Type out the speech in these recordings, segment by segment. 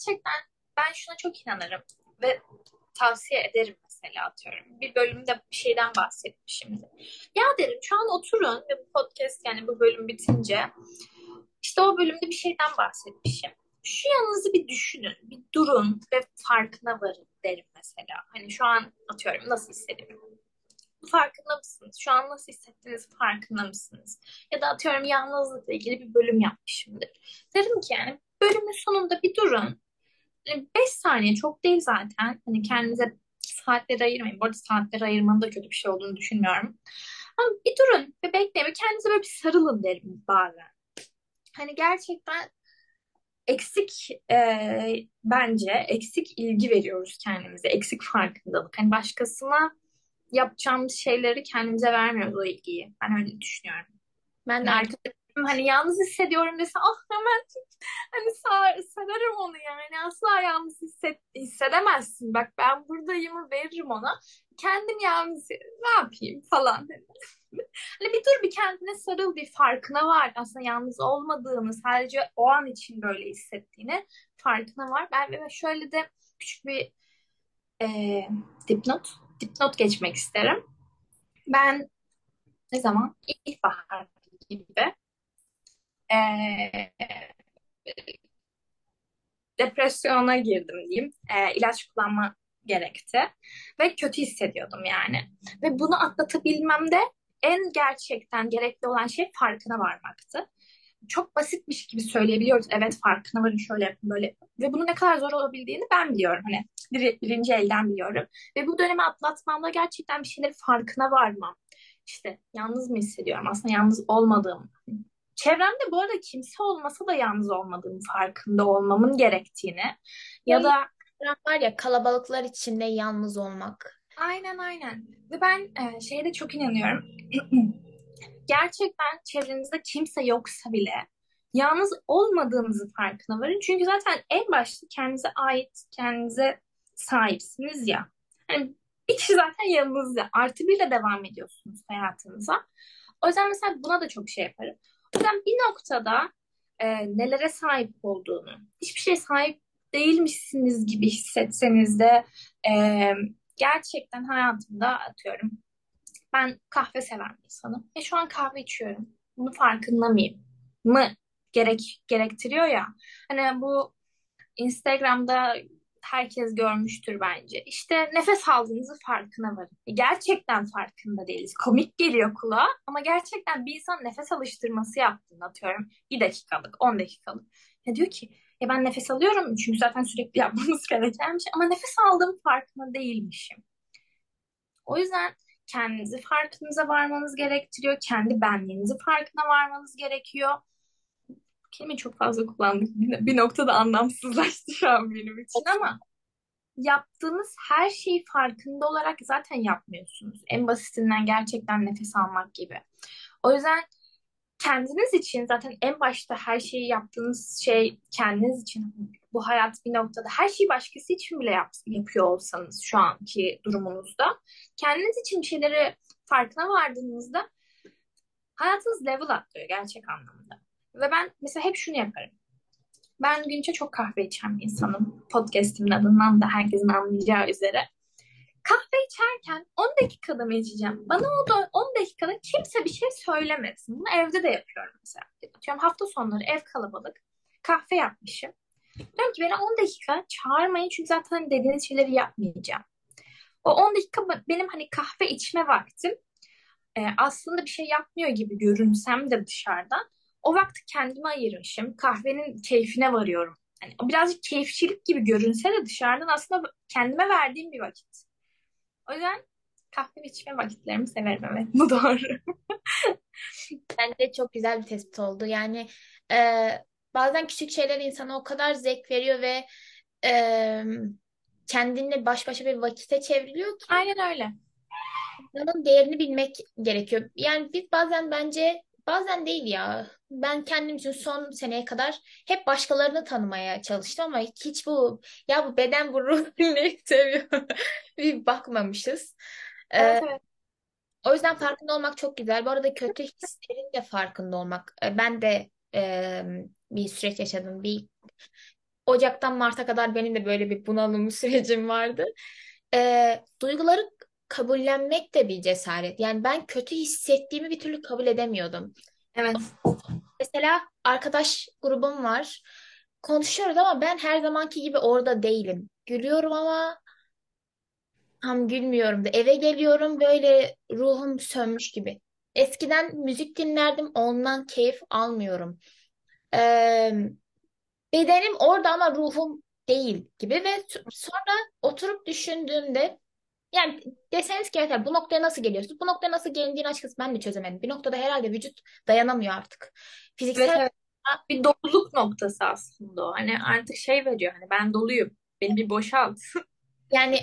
gerçekten ben şuna çok inanırım ve tavsiye ederim mesela atıyorum. Bir bölümde bir şeyden bahsetmişimdir. Ya derim şu an oturun ve bu podcast yani bu bölüm bitince işte o bölümde bir şeyden bahsetmişim. Şu yanınızı bir düşünün, bir durun ve farkına varın derim mesela. Hani şu an atıyorum nasıl hissediyorum? Farkında mısınız? Şu an nasıl hissettiğiniz farkında mısınız? Ya da atıyorum yalnızlıkla ilgili bir bölüm yapmışımdır. Derim ki yani bölümün sonunda bir durun. 5 saniye çok değil zaten. Hani kendinize saatleri ayırmayın. Bu arada saatleri ayırmanın da kötü bir şey olduğunu düşünmüyorum. Ama bir durun ve bekleyin ve kendinize böyle bir sarılın derim bazen. Hani gerçekten eksik e, bence eksik ilgi veriyoruz kendimize. Eksik farkındalık. Hani başkasına yapacağımız şeyleri kendimize vermiyoruz o ilgiyi. Ben öyle düşünüyorum. Ben de arkadaşım hani yalnız hissediyorum dese ah hemen hani sararım onu yani asla yalnız hisset, hissedemezsin. Bak ben buradayım veririm ona. Kendim yalnız ne yapayım falan. hani bir dur bir kendine sarıl bir farkına var. Aslında yalnız olmadığını sadece o an için böyle hissettiğini farkına var. Ben şöyle de küçük bir e, dipnot dipnot geçmek isterim. Ben ne zaman ilkbahar gibi e, depresyona girdim diyeyim. E, ilaç kullanma gerekti. Ve kötü hissediyordum yani. Ve bunu atlatabilmemde en gerçekten gerekli olan şey farkına varmaktı. Çok basitmiş gibi söyleyebiliyoruz. Evet farkına varın şöyle yapın böyle. Ve bunun ne kadar zor olabildiğini ben biliyorum. Hani bir, birinci elden biliyorum. Ve bu dönemi atlatmamda gerçekten bir şeylerin farkına varmam. İşte yalnız mı hissediyorum? Aslında yalnız olmadığım. Çevremde bu arada kimse olmasa da yalnız olmadığım farkında olmamın gerektiğini ya da var ya kalabalıklar içinde yalnız olmak. Aynen aynen. Ve ben e, şeye de çok inanıyorum. Gerçekten çevrenizde kimse yoksa bile yalnız olmadığınızı farkına varın. Çünkü zaten en başta kendinize ait, kendinize sahipsiniz ya. Hani bir kişi zaten yanınızda. Artı bir de devam ediyorsunuz hayatınıza. O yüzden mesela buna da çok şey yaparım. Yüzden bir noktada e, nelere sahip olduğunu, hiçbir şey sahip değilmişsiniz gibi hissetseniz de e, gerçekten hayatımda atıyorum. Ben kahve seven bir insanım. E şu an kahve içiyorum. Bunu farkında mıyım? Mı gerek gerektiriyor ya. Hani bu Instagram'da herkes görmüştür bence. İşte nefes aldığınızı farkına varın. E, gerçekten farkında değiliz. Komik geliyor kulağa ama gerçekten bir insan nefes alıştırması yaptığını atıyorum. Bir dakikalık, on dakikalık. Ya diyor ki ya ben nefes alıyorum çünkü zaten sürekli yapmamız gereken şey ama nefes aldığım farkında değilmişim. O yüzden kendinizi farkınıza varmanız gerektiriyor. Kendi benliğinizi farkına varmanız gerekiyor. Kelime çok fazla kullandık. Bir noktada anlamsızlaştı şu an benim için ama yaptığınız her şeyi farkında olarak zaten yapmıyorsunuz. En basitinden gerçekten nefes almak gibi. O yüzden kendiniz için zaten en başta her şeyi yaptığınız şey kendiniz için bu hayat bir noktada her şeyi başkası için bile yap, yapıyor olsanız şu anki durumunuzda kendiniz için şeyleri farkına vardığınızda hayatınız level atlıyor gerçek anlamda. Ve ben mesela hep şunu yaparım. Ben günce çok kahve içen bir insanım. Podcast'imin adından da herkesin anlayacağı üzere. Kahve içerken 10 dakikada mı içeceğim? Bana o da 10 dakikada kimse bir şey söylemesin. Bunu evde de yapıyorum mesela. Atıyorum hafta sonları ev kalabalık. Kahve yapmışım. Diyorum ki beni 10 dakika çağırmayın çünkü zaten hani dediğiniz şeyleri yapmayacağım. O 10 dakika benim hani kahve içme vaktim. Ee, aslında bir şey yapmıyor gibi görünsem de dışarıdan. O vakti kendime ayırmışım. Kahvenin keyfine varıyorum. Yani birazcık keyifçilik gibi görünse de dışarıdan aslında kendime verdiğim bir vakit. O yüzden kahve içme vakitlerimi severim evet. Bu doğru. Bence çok güzel bir tespit oldu. Yani e, bazen küçük şeyler insana o kadar zevk veriyor ve e, kendinle baş başa bir vakite çevriliyor ki. Aynen öyle. İnsanın değerini bilmek gerekiyor. Yani biz bazen bence bazen değil ya. Ben kendim için son seneye kadar hep başkalarını tanımaya çalıştım ama hiç bu ya bu beden bu ruh ne seviyor bir bakmamışız. Evet, evet. O yüzden farkında olmak çok güzel. Bu arada kötü hislerin de farkında olmak. Ben de e, bir süreç yaşadım. Bir Ocaktan Mart'a kadar benim de böyle bir bunalım sürecim vardı. Ee, duyguları kabullenmek de bir cesaret. Yani ben kötü hissettiğimi bir türlü kabul edemiyordum. Evet. Mesela arkadaş grubum var. Konuşuyoruz ama ben her zamanki gibi orada değilim. Gülüyorum ama tam gülmüyorum da. Eve geliyorum böyle ruhum sönmüş gibi. Eskiden müzik dinlerdim, ondan keyif almıyorum. Ee, bedenim orada ama ruhum değil gibi ve sonra oturup düşündüğümde yani deseniz ki bu noktaya nasıl geliyorsunuz? Bu noktaya nasıl gelindiğini açıkçası ben de çözemedim. Bir noktada herhalde vücut dayanamıyor artık. Evet, Fiziksel evet. Bir doluluk noktası aslında o. Hani artık şey veriyor hani ben doluyum. Beni bir boşalt. yani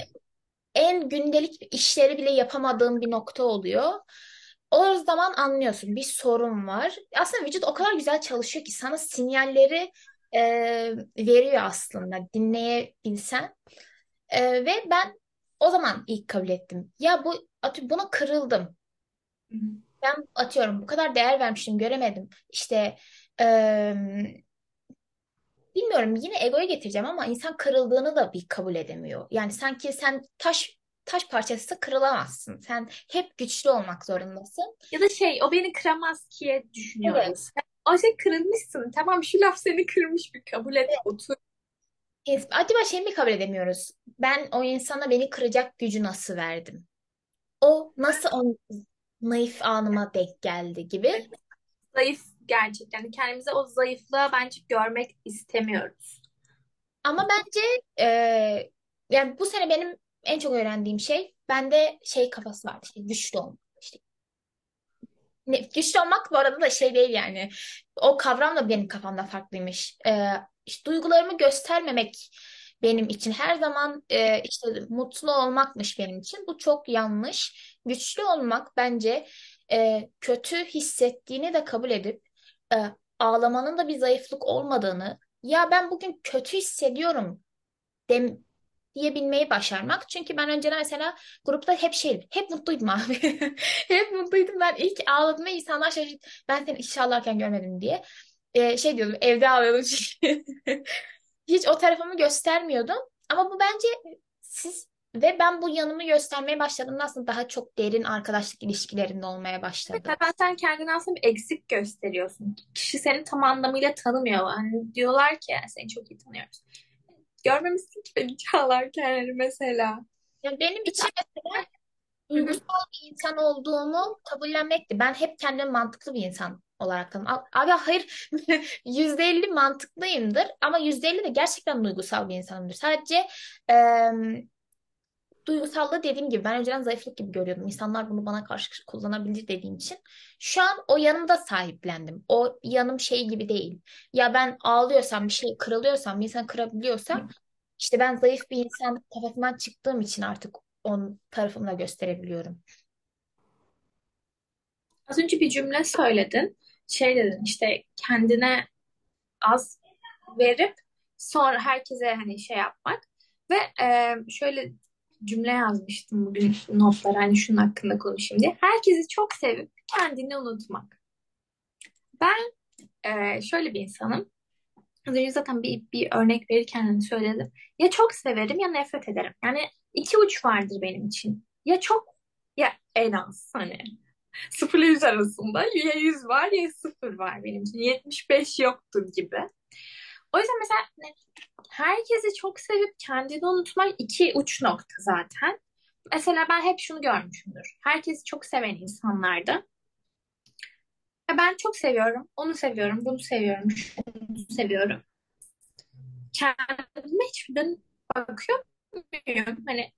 en gündelik işleri bile yapamadığım bir nokta oluyor. O zaman anlıyorsun bir sorun var. Aslında vücut o kadar güzel çalışıyor ki sana sinyalleri e, veriyor aslında dinleyebilsen. E, ve ben o zaman ilk kabul ettim. Ya bu atı- buna kırıldım. Ben atıyorum bu kadar değer vermiştim göremedim. İşte e, bilmiyorum yine egoya getireceğim ama insan kırıldığını da bir kabul edemiyor. Yani sanki sen taş taş parçası kırılamazsın. Sen hep güçlü olmak zorundasın. Ya da şey o beni kıramaz ki Evet. düşünüyoruz. O şey kırılmışsın. Tamam şu laf seni kırmış bir kabul et otur. Evet. Acaba şey mi kabul edemiyoruz? Ben o insana beni kıracak gücü nasıl verdim? O nasıl o naif anıma denk geldi gibi. Zayıf gerçekten. Kendimize o zayıflığa bence görmek istemiyoruz. Ama bence e, yani bu sene benim en çok öğrendiğim şey bende şey kafası var. İşte güçlü olmak. İşte ne, güçlü olmak bu arada da şey değil yani. O kavram da benim kafamda farklıymış. E, işte duygularımı göstermemek benim için her zaman e, işte mutlu olmakmış benim için. Bu çok yanlış. Güçlü olmak bence e, kötü hissettiğini de kabul edip e, ağlamanın da bir zayıflık olmadığını ya ben bugün kötü hissediyorum dem diyebilmeyi başarmak. Çünkü ben önceden mesela grupta hep şeydim. Hep mutluydum abi. Hep mutluydum. Ben ilk ağladığımda insanlar şaşırdı. Ben seni hiç ağlarken görmedim diye. Ee, şey diyordum evde ağlıyordum çünkü. Hiç o tarafımı göstermiyordum. Ama bu bence siz ve ben bu yanımı göstermeye başladığımda aslında daha çok derin arkadaşlık ilişkilerinde olmaya başladı. Zaten sen kendini aslında bir eksik gösteriyorsun. Kişi seni tam anlamıyla tanımıyor. Hani diyorlar ki yani seni çok iyi tanıyoruz. Görmemişsin ki beni çağlarken mesela. Yani benim için mesela duygusal bir insan olduğumu kabullenmekti. Ben hep kendimi mantıklı bir insan olarak tanımladım. Abi hayır %50 mantıklıyımdır ama %50 de gerçekten duygusal bir insanımdır. Sadece eee duygusallığı dediğim gibi ben önceden zayıflık gibi görüyordum. İnsanlar bunu bana karşı kullanabilir dediğim için. Şu an o yanımda sahiplendim. O yanım şey gibi değil. Ya ben ağlıyorsam bir şey kırılıyorsam bir insan kırabiliyorsam işte ben zayıf bir insan kafasından çıktığım için artık onun tarafımla gösterebiliyorum. Az önce bir cümle söyledin. Şey dedin işte kendine az verip sonra herkese hani şey yapmak ve e, şöyle cümle yazmıştım bugün notlara hani şunun hakkında konuşayım diye. Herkesi çok sevip kendini unutmak. Ben e, şöyle bir insanım. Az önce zaten bir, bir örnek verirken hani söyledim. Ya çok severim ya nefret ederim. Yani iki uç vardır benim için. Ya çok ya en az hani. Sıfır ile yüz arasında ya yüz var ya sıfır var benim için. 75 yoktur gibi. O yüzden mesela ne- herkesi çok sevip kendini unutmak iki uç nokta zaten. Mesela ben hep şunu görmüşümdür. Herkesi çok seven insanlarda. Ben çok seviyorum, onu seviyorum, bunu seviyorum, şunu seviyorum. Kendime hiç dönüp bakıyor muyum? Hani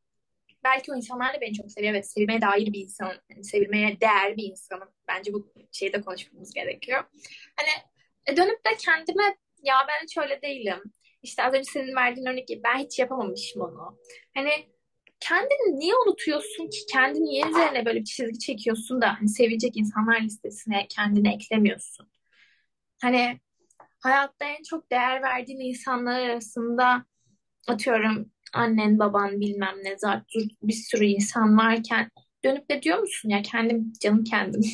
belki o insanlar da beni çok seviyor. Evet, sevilmeye dair bir insan, yani sevilmeye değer bir insanım. Bence bu şeyde konuşmamız gerekiyor. Hani e, dönüp de kendime ya ben hiç öyle değilim. İşte az önce senin verdiğin örnek gibi ben hiç yapamamışım onu. Hani kendini niye unutuyorsun ki? Kendini niye üzerine böyle bir çizgi çekiyorsun da hani sevilecek insanlar listesine kendini eklemiyorsun? Hani hayatta en çok değer verdiğin insanlar arasında atıyorum annen, baban bilmem ne zaten bir sürü insan varken dönüp de diyor musun ya kendim canım kendim.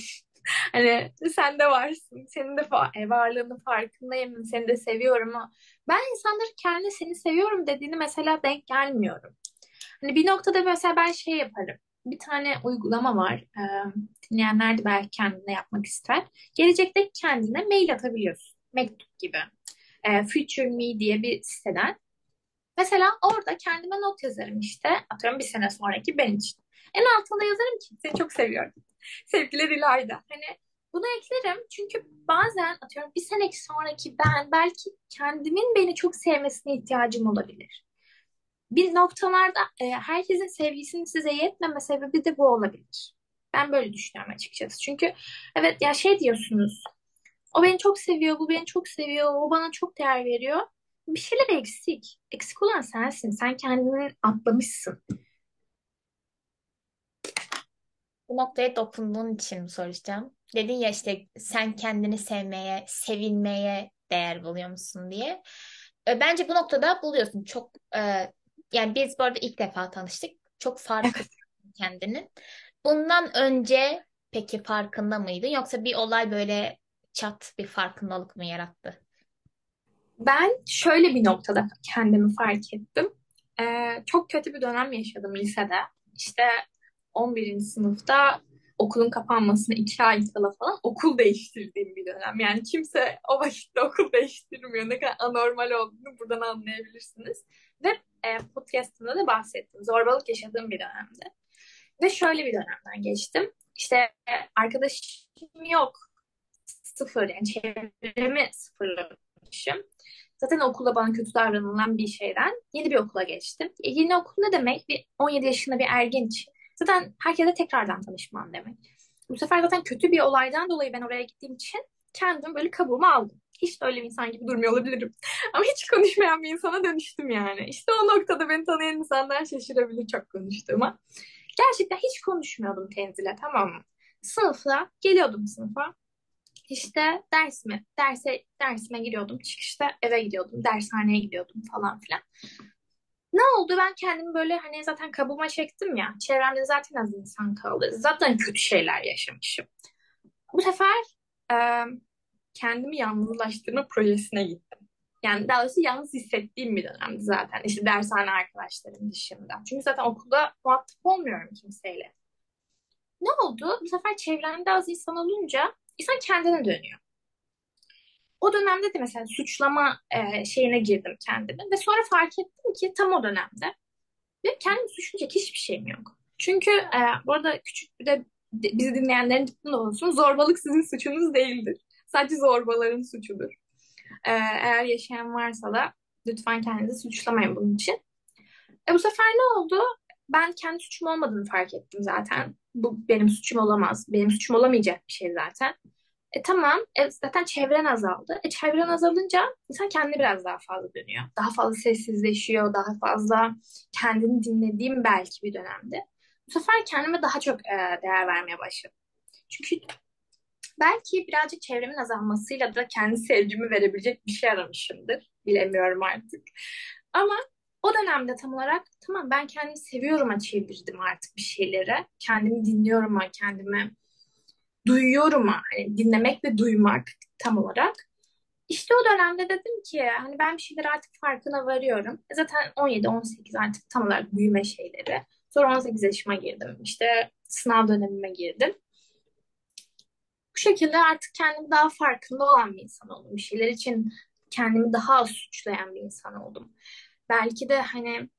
Hani sen de varsın. Senin de fa- e, varlığının farkındayım. Seni de seviyorum ama ben insanların kendine seni seviyorum dediğini mesela denk gelmiyorum. Hani bir noktada mesela ben şey yaparım. Bir tane uygulama var. Ee, dinleyenler de belki kendine yapmak ister. Gelecekte kendine mail atabiliyorsun. Mektup gibi. Ee, Future Me diye bir siteden. Mesela orada kendime not yazarım işte. Atıyorum bir sene sonraki ben için. En altına yazarım ki seni çok seviyorum. Sevgiler İlayda. Hani bunu eklerim çünkü bazen atıyorum bir sene sonraki ben belki kendimin beni çok sevmesine ihtiyacım olabilir. Bir noktalarda e, herkesin sevgisini size yetmeme sebebi de bu olabilir. Ben böyle düşünüyorum açıkçası. Çünkü evet ya şey diyorsunuz. O beni çok seviyor, bu beni çok seviyor, o bana çok değer veriyor. Bir şeyler eksik. Eksik olan sensin. Sen kendini atlamışsın. Bu noktaya dokunduğun için soracağım? Dedin ya işte sen kendini sevmeye, sevilmeye değer buluyor musun diye. E, Bence bu noktada buluyorsun. Çok e, yani biz bu arada ilk defa tanıştık. Çok farklı Evet. kendini. Bundan önce peki farkında mıydın? Yoksa bir olay böyle çat bir farkındalık mı yarattı? Ben şöyle bir noktada kendimi fark ettim. Ee, çok kötü bir dönem yaşadım lisede. İşte 11. sınıfta okulun kapanmasına iki ay kala falan okul değiştirdiğim bir dönem. Yani kimse o vakitte okul değiştirmiyor. Ne kadar anormal olduğunu buradan anlayabilirsiniz. Ve e, podcastımda da bahsettim. Zorbalık yaşadığım bir dönemde. Ve şöyle bir dönemden geçtim. İşte e, arkadaşım yok. Sıfır. Yani çevremi sıfırlamışım. Zaten okulda bana kötü davranılan bir şeyden yeni bir okula geçtim. E, yeni okul ne demek? Bir 17 yaşında bir ergen için. Zaten herkese tekrardan tanışmam demek. Bu sefer zaten kötü bir olaydan dolayı ben oraya gittiğim için kendim böyle kabuğumu aldım. Hiç de öyle bir insan gibi durmuyor olabilirim. Ama hiç konuşmayan bir insana dönüştüm yani. İşte o noktada beni tanıyan insanlar şaşırabilir çok konuştuğuma. Gerçekten hiç konuşmuyordum Tenzil'e tamam mı? Sınıfta geliyordum sınıfa. İşte ders mi? Derse, dersime giriyordum. Çıkışta eve gidiyordum. Dershaneye gidiyordum falan filan. Ne oldu? Ben kendimi böyle hani zaten kabuğuma çektim ya. Çevremde zaten az insan kaldı. Zaten kötü şeyler yaşamışım. Bu sefer e, kendimi yalnızlaştırma projesine gittim. Yani daha doğrusu yalnız hissettiğim bir dönemdi zaten. İşte dershane arkadaşlarım dışında. Çünkü zaten okulda muhatap olmuyorum kimseyle. Ne oldu? Bu sefer çevremde az insan olunca insan kendine dönüyor. O dönemde de mesela suçlama e, şeyine girdim kendime ve sonra fark ettim ki tam o dönemde ve kendimi suçlayacak hiçbir şeyim yok. Çünkü e, bu arada küçük bir de bizi dinleyenlerin dikkatinde olsun. Zorbalık sizin suçunuz değildir. Sadece zorbaların suçudur. E, eğer yaşayan varsa da lütfen kendinizi suçlamayın bunun için. E, bu sefer ne oldu? Ben kendi suçum olmadığını fark ettim zaten. Bu benim suçum olamaz. Benim suçum olamayacak bir şey zaten. E tamam. E, zaten çevren azaldı. E çevren azalınca insan kendine biraz daha fazla dönüyor. Daha fazla sessizleşiyor. Daha fazla kendini dinlediğim belki bir dönemde. Bu sefer kendime daha çok e, değer vermeye başladım. Çünkü belki birazcık çevremin azalmasıyla da kendi sevgimi verebilecek bir şey aramışımdır. Bilemiyorum artık. Ama o dönemde tam olarak tamam ben kendimi seviyorum çevirdim artık bir şeylere. Kendimi dinliyorum kendimi duyuyorum hani dinlemek ve duymak tam olarak. İşte o dönemde dedim ki hani ben bir şeyler artık farkına varıyorum. E Zaten 17-18 artık tam olarak büyüme şeyleri. Sonra 18 yaşıma girdim. İşte sınav dönemime girdim. Bu şekilde artık kendimi daha farkında olan bir insan oldum. Bir şeyler için kendimi daha suçlayan bir insan oldum. Belki de hani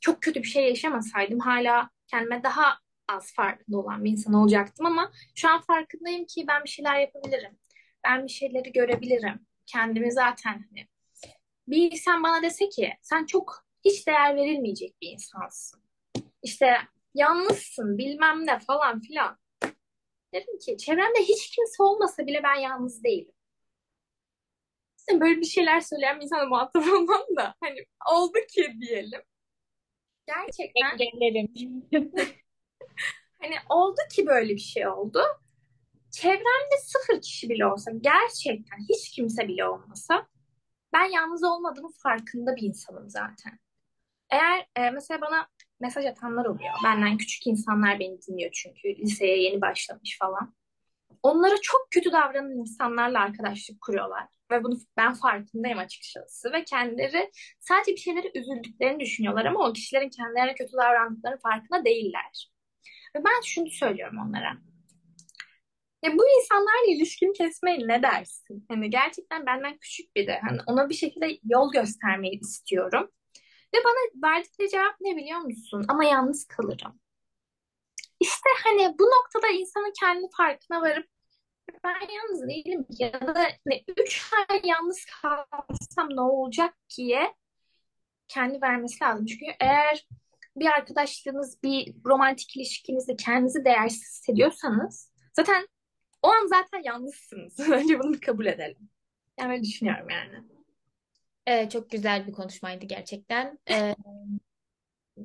çok kötü bir şey yaşamasaydım hala kendime daha az farkında olan bir insan olacaktım ama şu an farkındayım ki ben bir şeyler yapabilirim. Ben bir şeyleri görebilirim. Kendimi zaten hani bir insan bana dese ki sen çok hiç değer verilmeyecek bir insansın. İşte yalnızsın bilmem ne falan filan. Derim ki çevremde hiç kimse olmasa bile ben yalnız değilim. İşte böyle bir şeyler söyleyen bir insana muhatap olmam da hani oldu ki diyelim. Gerçekten Engellerim. Hani oldu ki böyle bir şey oldu. Çevremde sıfır kişi bile olsa, gerçekten hiç kimse bile olmasa ben yalnız olmadığımın farkında bir insanım zaten. Eğer e, mesela bana mesaj atanlar oluyor. Benden küçük insanlar beni dinliyor çünkü liseye yeni başlamış falan. Onlara çok kötü davranan insanlarla arkadaşlık kuruyorlar. Ve bunu ben farkındayım açıkçası. Ve kendileri sadece bir şeyleri üzüldüklerini düşünüyorlar ama o kişilerin kendilerine kötü davrandıkları farkında değiller. Ve ben şunu söylüyorum onlara. Ya bu insanlarla ilişkimi kesmeyi ne dersin? Hani gerçekten benden küçük biri. Hani ona bir şekilde yol göstermeyi istiyorum. Ve bana verdikleri cevap ne biliyor musun? Ama yalnız kalırım. İşte hani bu noktada insanın kendi farkına varıp ben yalnız değilim ya da hani üç ay yalnız kalsam ne olacak diye kendi vermesi lazım. Çünkü eğer bir arkadaşlığınız, bir romantik ilişkinizde kendinizi değersiz hissediyorsanız zaten o an zaten yalnızsınız. Önce bunu kabul edelim. Yani öyle düşünüyorum yani. Evet, çok güzel bir konuşmaydı gerçekten. Ee,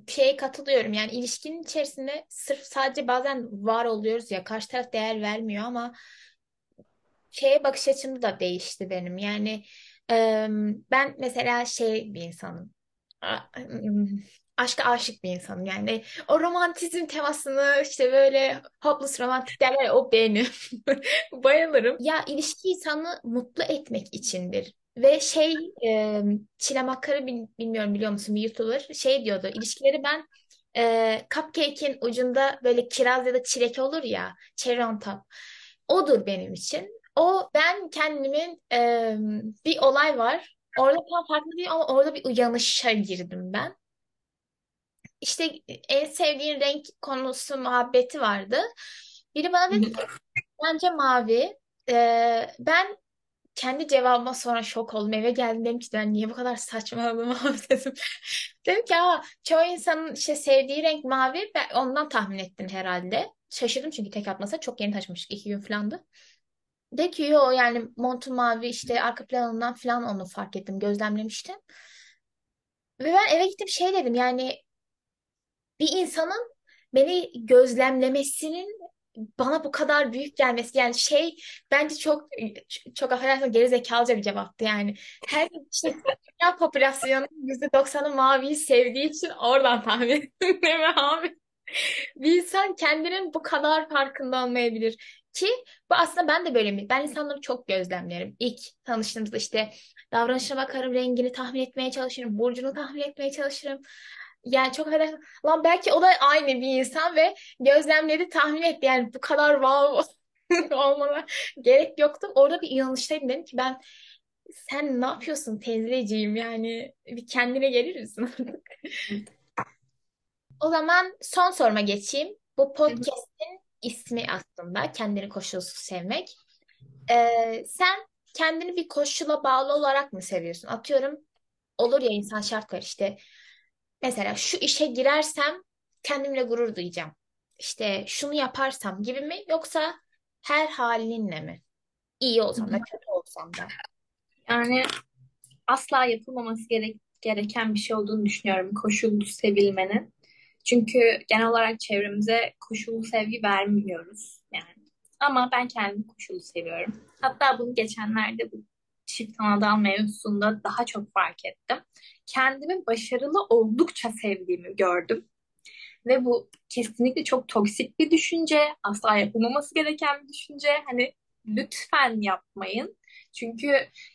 şeye katılıyorum yani ilişkinin içerisinde sırf sadece bazen var oluyoruz ya karşı taraf değer vermiyor ama şeye bakış açım da değişti benim. Yani ben mesela şey bir insanım. Aşka aşık bir insanım. Yani o romantizm temasını işte böyle hopeless romantik derler o benim. Bayılırım. Ya ilişki insanı mutlu etmek içindir. Ve şey e, Çilem bilmiyorum biliyor musun bir YouTuber şey diyordu ilişkileri ben e, cupcake'in ucunda böyle kiraz ya da çilek olur ya cherry on top odur benim için. O ben kendimin e, bir olay var. Orada tam farklı değil ama orada bir uyanışa girdim ben. İşte en sevdiğin renk konusu muhabbeti vardı. Biri bana dedi ki bence mavi. E, ben kendi cevabıma sonra şok oldum. Eve geldim dedim ki ben niye bu kadar saçmaladım abi dedim. Dedim ki Aa, çoğu insanın işte sevdiği renk mavi. Ben ondan tahmin ettin herhalde. Şaşırdım çünkü tek atmasa çok yeni taşımıştık. iki gün falandı. De ki yo yani montu mavi işte arka planından falan onu fark ettim. Gözlemlemiştim. Ve ben eve gittim şey dedim yani bir insanın beni gözlemlemesinin bana bu kadar büyük gelmesi yani şey bence çok çok affedersin geri zekalıca bir cevaptı yani. Her işte dünya popülasyonunun %90'ı maviyi sevdiği için oradan tahmin ettim değil mi abi? Bir insan kendinin bu kadar farkında olmayabilir. Ki bu aslında ben de böyle mi? Ben insanları çok gözlemlerim. İlk tanıştığımızda işte davranışına bakarım, rengini tahmin etmeye çalışırım, burcunu tahmin etmeye çalışırım. Yani çok affedersin. Lan belki o da aynı bir insan ve gözlemledi, tahmin etti. Yani bu kadar wow olmana gerek yoktu. Orada bir inanıştaydım. Dedim ki ben sen ne yapıyorsun teyzeciğim yani bir kendine gelir misin artık? O zaman son soruma geçeyim. Bu podcast'in ismi aslında kendini koşulsuz sevmek. Ee, sen kendini bir koşula bağlı olarak mı seviyorsun? Atıyorum olur ya insan şart var işte. Mesela şu işe girersem kendimle gurur duyacağım. İşte şunu yaparsam gibi mi yoksa her halinle mi? İyi olsam da kötü olsam da. Yani asla yapılmaması gerek, gereken bir şey olduğunu düşünüyorum koşullu sevilmenin. Çünkü genel olarak çevremize koşullu sevgi vermiyoruz yani. Ama ben kendimi koşullu seviyorum. Hatta bunu geçenlerde bu çift anadal mevzusunda daha çok fark ettim. Kendimi başarılı oldukça sevdiğimi gördüm. Ve bu kesinlikle çok toksik bir düşünce. Asla yapılmaması gereken bir düşünce. Hani lütfen yapmayın. Çünkü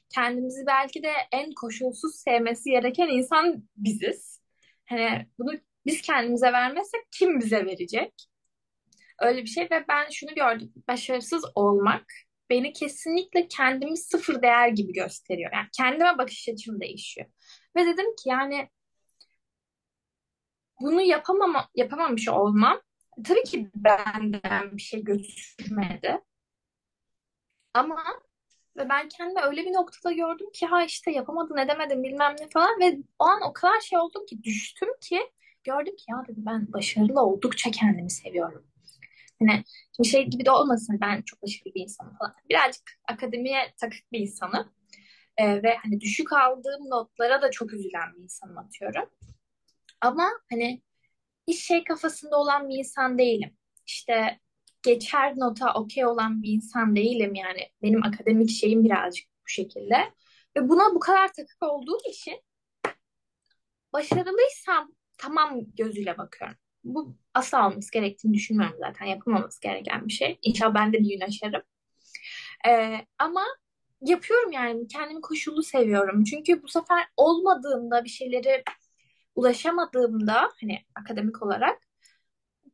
kendimizi belki de en koşulsuz sevmesi gereken insan biziz. Hani bunu biz kendimize vermezsek kim bize verecek? Öyle bir şey ve ben şunu gördüm. Başarısız olmak beni kesinlikle kendimi sıfır değer gibi gösteriyor. Yani kendime bakış açım değişiyor. Ve dedim ki yani bunu yapamama, yapamamış olmam tabii ki benden bir şey götürmedi. Ama ve ben kendimi öyle bir noktada gördüm ki ha işte yapamadın edemedim bilmem ne falan ve o an o kadar şey oldum ki düştüm ki gördüm ki ya dedim ben başarılı oldukça kendimi seviyorum. Hani şimdi şey gibi de olmasın ben çok başarılı bir insanım falan. Birazcık akademiye takık bir insanım. Ee, ve hani düşük aldığım notlara da çok üzülen bir insanım atıyorum. Ama hani hiç şey kafasında olan bir insan değilim. İşte geçer nota okey olan bir insan değilim yani. Benim akademik şeyim birazcık bu şekilde. Ve buna bu kadar takık olduğum için başarılıysam tamam gözüyle bakıyorum. Bu asla olması gerektiğini düşünmüyorum zaten. Yapılmaması gereken bir şey. İnşallah ben de bir gün aşarım. Ee, ama yapıyorum yani kendimi koşullu seviyorum. Çünkü bu sefer olmadığımda bir şeyleri ulaşamadığımda hani akademik olarak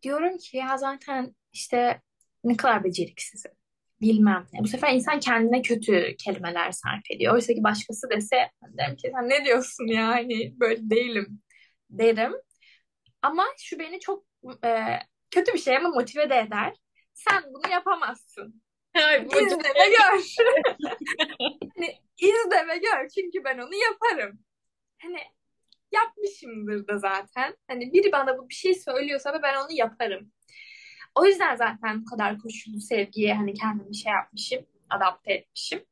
diyorum ki ya zaten işte ne kadar beceriksizim bilmem ne. Bu sefer insan kendine kötü kelimeler sarf ediyor. Oysa ki başkası dese derim ki sen ne diyorsun ya hani böyle değilim derim. Ama şu beni çok e, kötü bir şey ama motive de eder. Sen bunu yapamazsın. Ay, bu İzle ve gör. hani izle ve gör çünkü ben onu yaparım. Hani yapmışımdır da zaten. Hani biri bana bu bir şey söylüyorsa ben onu yaparım. O yüzden zaten bu kadar koşullu sevgiye hani kendimi şey yapmışım, adapte etmişim.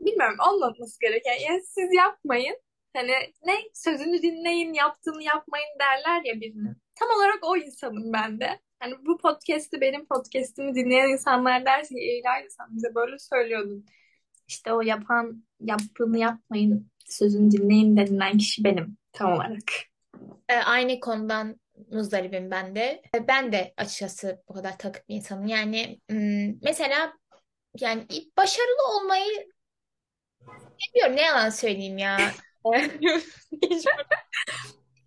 Bilmiyorum olmaması gereken. Yani siz yapmayın. Hani ne sözünü dinleyin, yaptığını yapmayın derler ya birine. Tam olarak o insanım ben de. Hani bu podcast'i benim podcast'imi dinleyen insanlar derse Eyla'yla sen bize böyle söylüyordun. İşte o yapan yaptığını yapmayın, sözünü dinleyin denilen kişi benim tam olarak. E, aynı konudan muzdaribim ben de. E, Ben de açıkçası bu kadar takık bir insanım. Yani mesela yani başarılı olmayı bilmiyorum ne yalan söyleyeyim ya.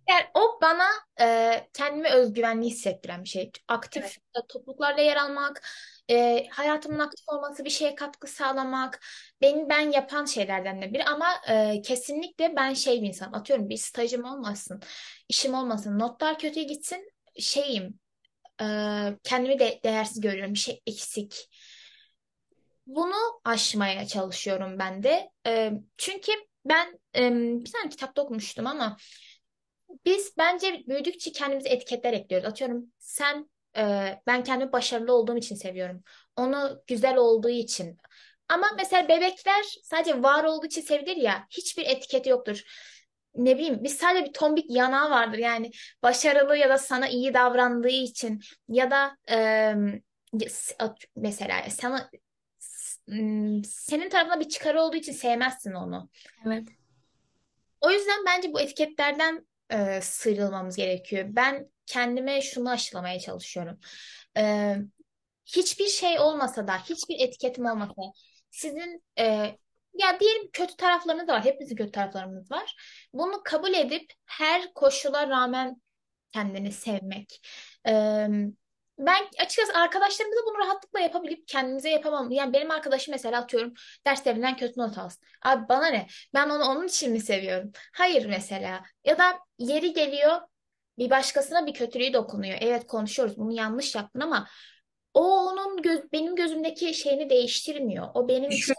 Yani o bana e, kendimi özgüvenli hissettiren bir şey. Aktif Evet. topluluklarda yer almak, e, hayatımın aktif olması, bir şeye katkı sağlamak, beni ben yapan şeylerden de biri. Ama e, kesinlikle ben şey bir insanım. Atıyorum bir stajım olmasın, işim olmasın, notlar kötüye gitsin, şeyim, e, kendimi de değersiz görüyorum, bir şey eksik. Bunu aşmaya çalışıyorum ben de. E, çünkü ben bir tane kitapta okumuştum ama biz bence büyüdükçe kendimize etiketler ekliyoruz. Atıyorum sen e, ben kendimi başarılı olduğum için seviyorum. Onu güzel olduğu için. Ama mesela bebekler sadece var olduğu için sevilir ya. Hiçbir etiketi yoktur. Ne bileyim biz sadece bir tombik yanağı vardır. Yani başarılı ya da sana iyi davrandığı için ya da mesela sana senin tarafına bir çıkarı olduğu için sevmezsin onu. Evet. O yüzden bence bu etiketlerden e, sıyrılmamız gerekiyor. Ben kendime şunu aşılamaya çalışıyorum. E, hiçbir şey olmasa da, hiçbir etiketim olmasa, sizin e, ya diyelim kötü taraflarınız var. Hepimizin kötü taraflarımız var. Bunu kabul edip her koşula rağmen kendini sevmek. E, ben açıkçası arkadaşlarımıza bunu rahatlıkla yapabilip kendimize yapamam. Yani benim arkadaşım mesela atıyorum derslerinden kötü not alsın. Abi bana ne? Ben onu onun için mi seviyorum? Hayır mesela. Ya da yeri geliyor bir başkasına bir kötülüğü dokunuyor. Evet konuşuyoruz bunu yanlış yaptın ama o onun göz, benim gözümdeki şeyini değiştirmiyor. O benim için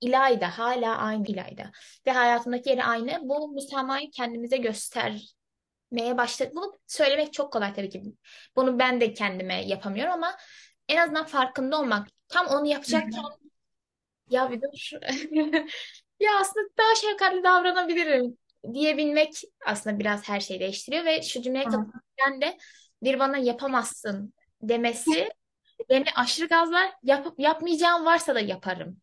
İlayda hala aynı İlayda ve hayatımdaki yeri aynı. Bu müsamahayı kendimize göstermeye başladık. Bunu söylemek çok kolay tabii ki. Bunu ben de kendime yapamıyorum ama en azından farkında olmak. Tam onu yapacakken ya bir dur. Ya aslında daha şefkatli davranabilirim diyebilmek aslında biraz her şeyi değiştiriyor ve şu cümleye katılırken de bir bana yapamazsın demesi beni aşırı gazlar. Yap, yapmayacağım varsa da yaparım.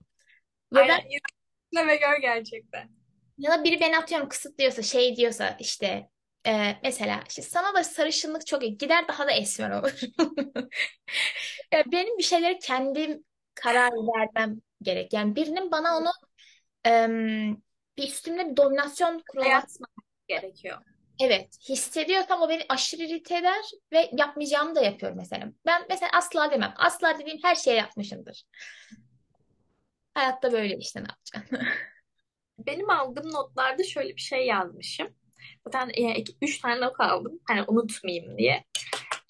Ya da Aynen. Ve gör gerçekten. ya da biri beni atıyorum kısıtlıyorsa şey diyorsa işte e, mesela işte sana da sarışınlık çok iyi gider daha da esmer olur. Ya benim bir şeyleri kendim karar vermem gerek. Yani birinin bana onu em, bir üstümde bir dominasyon kurulması gerekiyor. Evet, hissediyorsam o beni aşırı irite eder ve yapmayacağımı da yapıyorum mesela. Ben mesela asla demem. Asla dediğim her şeyi yapmışımdır. Hayatta böyle işte ne yapacaksın? Benim aldığım notlarda şöyle bir şey yazmışım. Zaten e, iki, üç tane not aldım. Hani unutmayayım diye.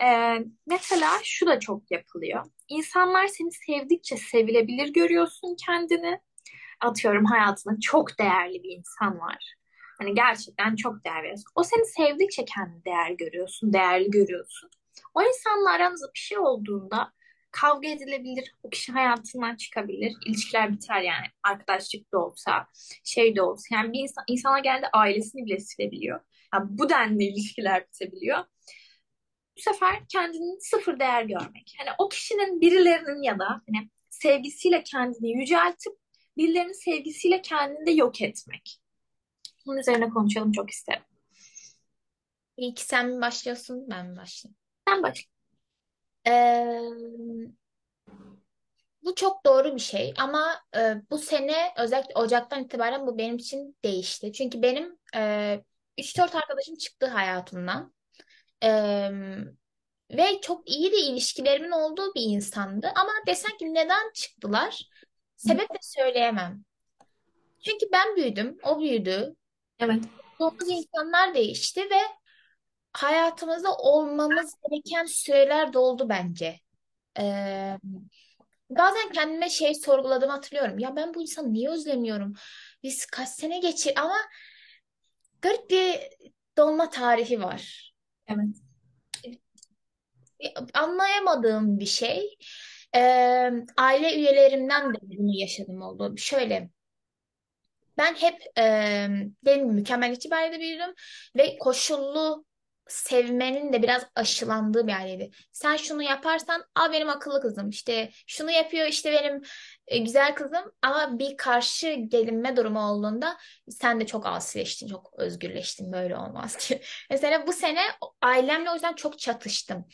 Ee, mesela şu da çok yapılıyor. İnsanlar seni sevdikçe sevilebilir görüyorsun kendini. Atıyorum hayatında çok değerli bir insan var. Hani gerçekten çok değer veriyorsun. O seni sevdikçe kendini değer görüyorsun, değerli görüyorsun. O insanla aranızda bir şey olduğunda kavga edilebilir. O kişi hayatından çıkabilir. İlişkiler biter yani. Arkadaşlık da olsa, şey de olsa. Yani bir insan, insana geldi ailesini bile silebiliyor. Yani bu denli ilişkiler bitebiliyor. Bu sefer kendini sıfır değer görmek. Hani o kişinin birilerinin ya da hani sevgisiyle kendini yüceltip birilerinin sevgisiyle kendini de yok etmek. Bunun üzerine konuşalım çok isterim. İlk sen mi başlıyorsun, ben mi başlayayım? Sen başla. Ee, Bu çok doğru bir şey ama e, bu sene özellikle Ocak'tan itibaren bu benim için değişti. Çünkü benim e, 3-4 arkadaşım çıktı hayatımdan. E, ve çok iyi de ilişkilerimin olduğu bir insandı. Ama desen ki neden çıktılar? Sebep de söyleyemem. Çünkü ben büyüdüm, o büyüdü. Evet. Olduğumuz insanlar değişti ve hayatımızda olmamız gereken süreler doldu bence. Ee, bazen kendime şey sorguladığımı hatırlıyorum. Ya ben bu insanı niye özlemiyorum? Biz kaç sene geçir ama garip bir dolma tarihi var. Evet. Anlayamadığım bir şey. Ee, aile üyelerimden de bunu yaşadım oldu. Şöyle Ben hep e, gibi mükemmeliyetçi bir ailede büyüdüm ve koşullu sevmenin de biraz aşılandığı bir aileydi. Sen şunu yaparsan, a benim akıllı kızım. İşte şunu yapıyor işte benim e, güzel kızım. Ama bir karşı gelinme durumu olduğunda sen de çok asileştin, çok özgürleştin. Böyle olmaz ki. Mesela bu sene ailemle o yüzden çok çatıştım.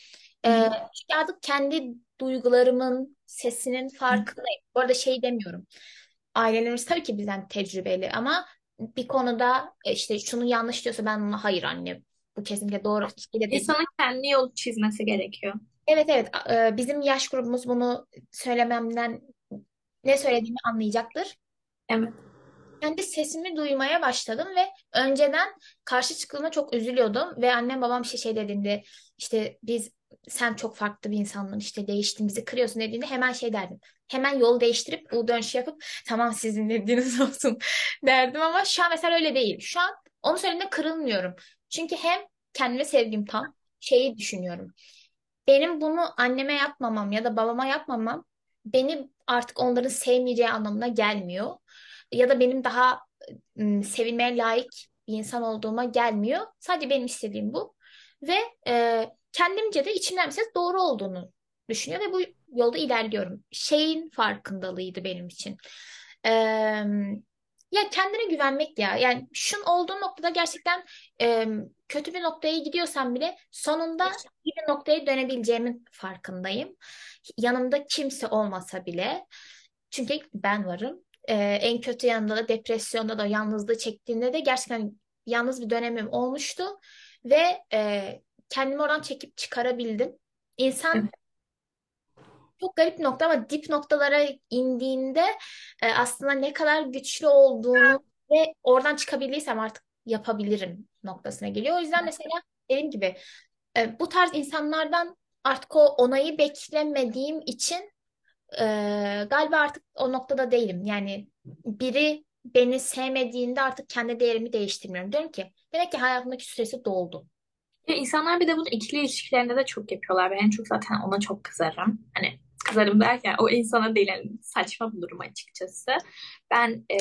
E, çünkü artık kendi duygularımın sesinin farkındayım. Bu arada şey demiyorum ailelerimiz tabii ki bizden tecrübeli ama bir konuda e, işte şunu yanlış diyorsa ben ona hayır anne bu kesinlikle doğru şey dedi. İnsanın kendi yol çizmesi gerekiyor. Evet evet e, bizim yaş grubumuz bunu söylememden ne söylediğimi anlayacaktır. Evet. Kendi sesimi duymaya başladım ve önceden karşı çıktığımda çok üzülüyordum ve annem babam şey şey dediğinde işte biz sen çok farklı bir insansın işte değiştin bizi kırıyorsun dediğinde hemen şey derdim. Hemen yol değiştirip U dönüş yapıp tamam sizin dediğiniz olsun derdim ama şu an mesela öyle değil. Şu an onu söylediğinde kırılmıyorum. Çünkü hem kendime sevgim tam şeyi düşünüyorum. Benim bunu anneme yapmamam ya da babama yapmamam beni artık onların sevmeyeceği anlamına gelmiyor. Ya da benim daha sevilmeye layık bir insan olduğuma gelmiyor. Sadece benim istediğim bu. Ve e, kendimce de içimden bir ses doğru olduğunu düşünüyor ve bu yolda ilerliyorum. Şeyin farkındalığıydı benim için. Ee, ya kendine güvenmek ya. Yani şun olduğu noktada gerçekten e, kötü bir noktaya gidiyorsam bile sonunda iyi bir noktaya dönebileceğimin farkındayım. Yanımda kimse olmasa bile. Çünkü ben varım. Ee, en kötü yanında da depresyonda da yalnızlığı çektiğimde de gerçekten yalnız bir dönemim olmuştu. Ve e, kendimi oradan çekip çıkarabildim. İnsan Evet. Çok garip bir nokta ama dip noktalara indiğinde e, aslında ne kadar güçlü olduğunu ve oradan çıkabildiysem artık yapabilirim noktasına geliyor. O yüzden mesela dediğim gibi e, bu tarz insanlardan artık o onayı beklemediğim için e, galiba artık o noktada değilim. Yani biri beni sevmediğinde artık kendi değerimi değiştirmiyorum. Diyorum ki demek ki hayatımdaki süresi doldu. Ya insanlar bir de bunu ikili ilişkilerinde de çok yapıyorlar. Ben en çok zaten ona çok kızarım. Hani kızarım derken o insana değil yani saçma bulurum açıkçası. Ben e,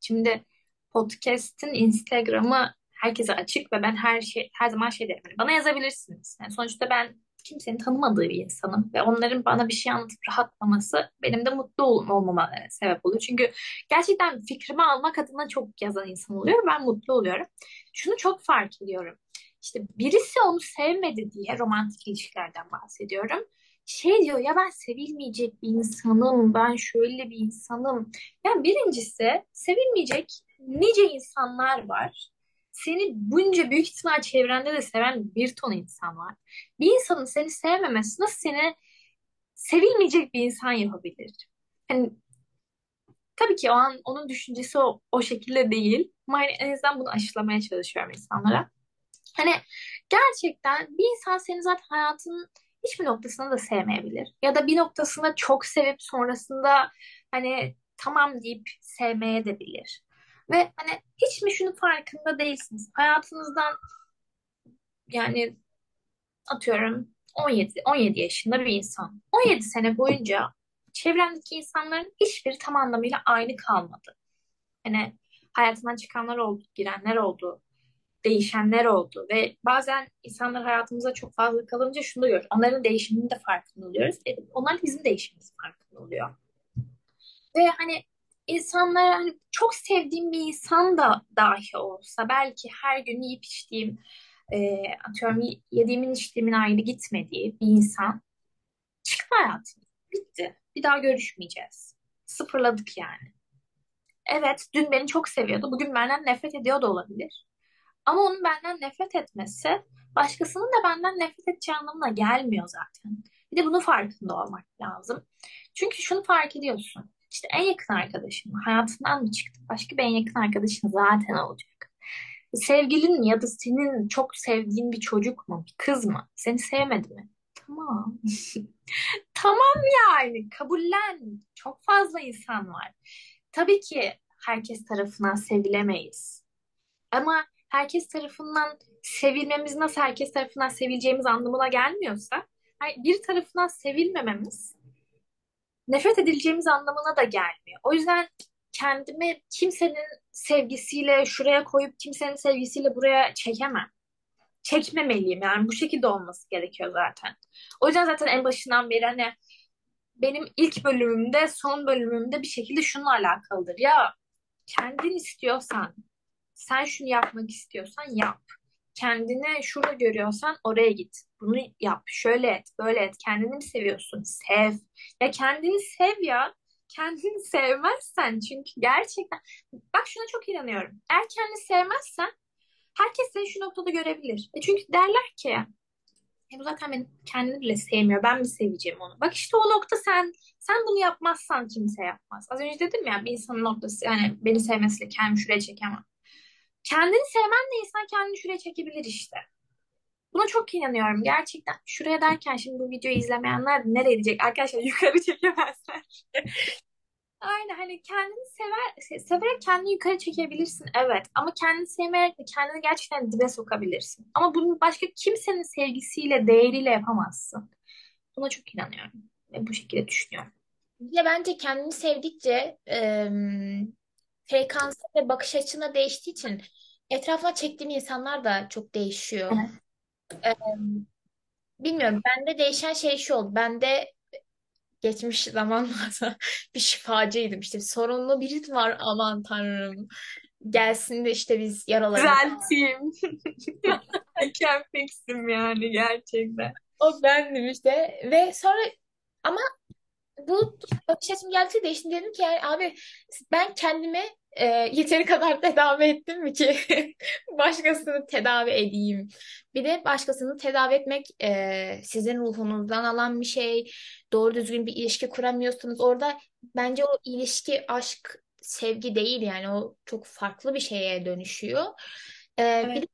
şimdi podcast'in Instagram'ı herkese açık ve ben her şey her zaman şey derim. Hani bana yazabilirsiniz. Yani sonuçta ben kimsenin tanımadığı bir insanım ve onların bana bir şey anlatıp rahatlaması benim de mutlu ol- olmama e, sebep oluyor. Çünkü gerçekten fikrimi almak adına çok yazan insan oluyor. Ben mutlu oluyorum. Şunu çok fark ediyorum. İşte birisi onu sevmedi diye romantik ilişkilerden bahsediyorum. Şey diyor ya ben sevilmeyecek bir insanım, ben şöyle bir insanım. Yani birincisi sevilmeyecek nice insanlar var. Seni bunca büyük ihtimal çevrende de seven bir ton insan var. Bir insanın seni sevmemesi nasıl seni sevilmeyecek bir insan yapabilir? Hani tabii ki o an onun düşüncesi o, o şekilde değil. Ama hani en azından bunu aşılamaya çalışıyorum insanlara. Hani gerçekten bir insan seni zaten hayatının hiçbir noktasında da sevmeyebilir. Ya da bir noktasında çok sevip sonrasında hani tamam deyip sevmeye de bilir. Ve hani hiç mi şunun farkında değilsiniz? Hayatınızdan yani atıyorum 17 17 yaşında bir insan. 17 sene boyunca çevrendeki insanların hiçbiri tam anlamıyla aynı kalmadı. Hani hayatından çıkanlar oldu, girenler oldu değişenler oldu ve bazen insanlar hayatımıza çok fazla kalınca şunu görüyoruz. Onların değişiminin de farkında oluyoruz. E, onlar bizim değişimimiz farkında oluyor. Ve hani insanlar hani çok sevdiğim bir insan da dahi olsa belki her gün yiyip içtiğim e, atıyorum yediğimin içtiğimin ayrı gitmediği bir insan çıktı hayatım. Bitti. Bir daha görüşmeyeceğiz. Sıfırladık yani. Evet, dün beni çok seviyordu. Bugün benden nefret ediyor da olabilir. Ama onun benden nefret etmesi başkasının da benden nefret edeceği anlamına gelmiyor zaten. Bir de bunun farkında olmak lazım. Çünkü şunu fark ediyorsun. İşte en yakın arkadaşın hayatından mı çıktı? Başka bir en yakın arkadaşın zaten olacak. Sevgilin ya da senin çok sevdiğin bir çocuk mu, bir kız mı? Seni sevmedi mi? Tamam. Tamam yani kabullen. Çok fazla insan var. Tabii ki herkes tarafından sevilemeyiz. Ama herkes tarafından sevilmemiz nasıl herkes tarafından sevileceğimiz anlamına gelmiyorsa bir tarafından sevilmememiz nefret edileceğimiz anlamına da gelmiyor. O yüzden kendimi kimsenin sevgisiyle şuraya koyup kimsenin sevgisiyle buraya çekemem. Çekmemeliyim yani bu şekilde olması gerekiyor zaten. O yüzden zaten en başından beri hani benim ilk bölümümde son bölümümde bir şekilde şununla alakalıdır. Ya kendin istiyorsan sen şunu yapmak istiyorsan yap. Kendini şurada görüyorsan oraya git. Bunu yap. Şöyle et, böyle et. Kendini mi seviyorsun? Sev. Ya kendini sev ya. Kendini sevmezsen çünkü gerçekten bak şuna çok inanıyorum. Eğer kendini sevmezsen herkes seni şu noktada görebilir. E çünkü derler ki e bu zaten beni kendini bile sevmiyor. Ben mi seveceğim onu? Bak işte o nokta sen sen bunu yapmazsan kimse yapmaz. Az önce dedim ya bir insanın noktası yani beni sevmesiyle kendimi şuraya çekemem. Kendini sevmenle insan kendini şuraya çekebilir işte. Buna çok inanıyorum gerçekten. Şuraya derken şimdi bu videoyu izlemeyenler nereye gidecek? Arkadaşlar yukarı çekemezler. Aynen hani kendini sever, severek kendini yukarı çekebilirsin evet ama kendini sevmeyerek de kendini gerçekten dibe sokabilirsin. Ama bunu başka kimsenin sevgisiyle, değeriyle yapamazsın. Buna çok inanıyorum ve bu şekilde düşünüyorum. Ya bence kendini sevdikçe frekansı ve bakış açına değiştiği için etrafına çektiğin insanlar da çok değişiyor. Evet. E, bilmiyorum bende değişen şey şu oldu. Bende geçmiş zamanlarda bir şifacıydım. İşte sorunlu biri var aman tanrım. Gelsin de işte biz yaralarımızı Düzelteyim. Mükemmelsin yani gerçekten. O bendim işte ve sonra ama bu bakış açım geldi değişti dedim ki yani abi ben kendimi e, yeteri kadar tedavi ettim mi ki başkasını tedavi edeyim. Bir de başkasını tedavi etmek e, sizin ruhunuzdan alan bir şey. Doğru düzgün bir ilişki kuramıyorsunuz. Orada bence o ilişki, aşk, sevgi değil yani o çok farklı bir şeye dönüşüyor. E, evet. Bir de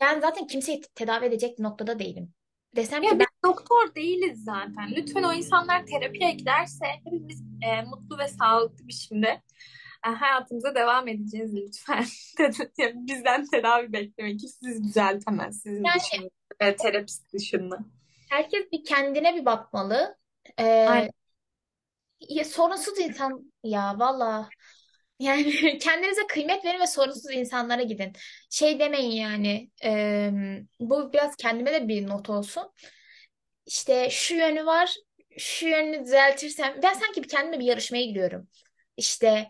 ben zaten kimseyi tedavi edecek noktada değilim. Desem ya ki ben... doktor değiliz zaten. Lütfen o insanlar terapiye giderse hepimiz e, mutlu ve sağlıklı biçimde e, hayatımıza devam edeceğiz lütfen. Bizden tedavi beklemek hiç sizi düzeltemez. Sizin yani, dışında, e, terapist dışında. Herkes bir kendine bir bakmalı. Ee, ya, sorunsuz insan ya valla yani kendinize kıymet verin ve sorunsuz insanlara gidin. Şey demeyin yani e, bu biraz kendime de bir not olsun. İşte şu yönü var şu yönünü düzeltirsem ben sanki bir kendime bir yarışmaya gidiyorum. İşte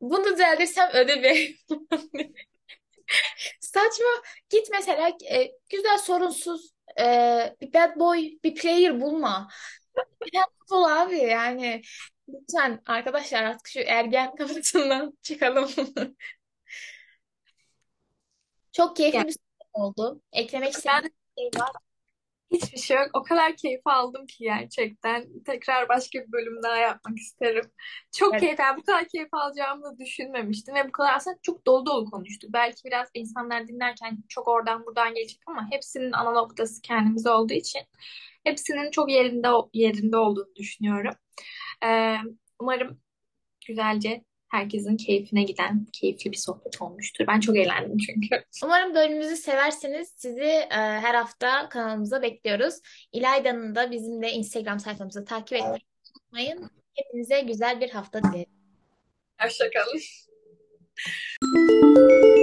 bunu düzeltirsem ödevi. Saçma. Git mesela e, güzel sorunsuz e, bir bad boy, bir player bulma. Bad abi yani. Lütfen arkadaşlar artık şu ergen kafasından çıkalım. Çok keyifli bir sohbet oldu. Eklemek istediğim bir şey var. Hiçbir şey yok. O kadar keyif aldım ki gerçekten. Tekrar başka bir bölüm daha yapmak isterim. Çok evet. keyif, yani bu kadar keyif alacağımı da düşünmemiştim. Ve bu kadar aslında çok dolu dolu konuştuk. Belki biraz insanlar dinlerken çok oradan buradan gelecek ama hepsinin ana noktası kendimiz olduğu için hepsinin çok yerinde yerinde olduğunu düşünüyorum. Ee, umarım güzelce herkesin keyfine giden keyifli bir sohbet olmuştur. Ben çok eğlendim çünkü. Umarım bölümümüzü severseniz sizi e, her hafta kanalımıza bekliyoruz. İlayda'nın da bizim de Instagram sayfamızı takip etmeyi unutmayın. Hepinize güzel bir hafta dilerim. Hoşçakalın.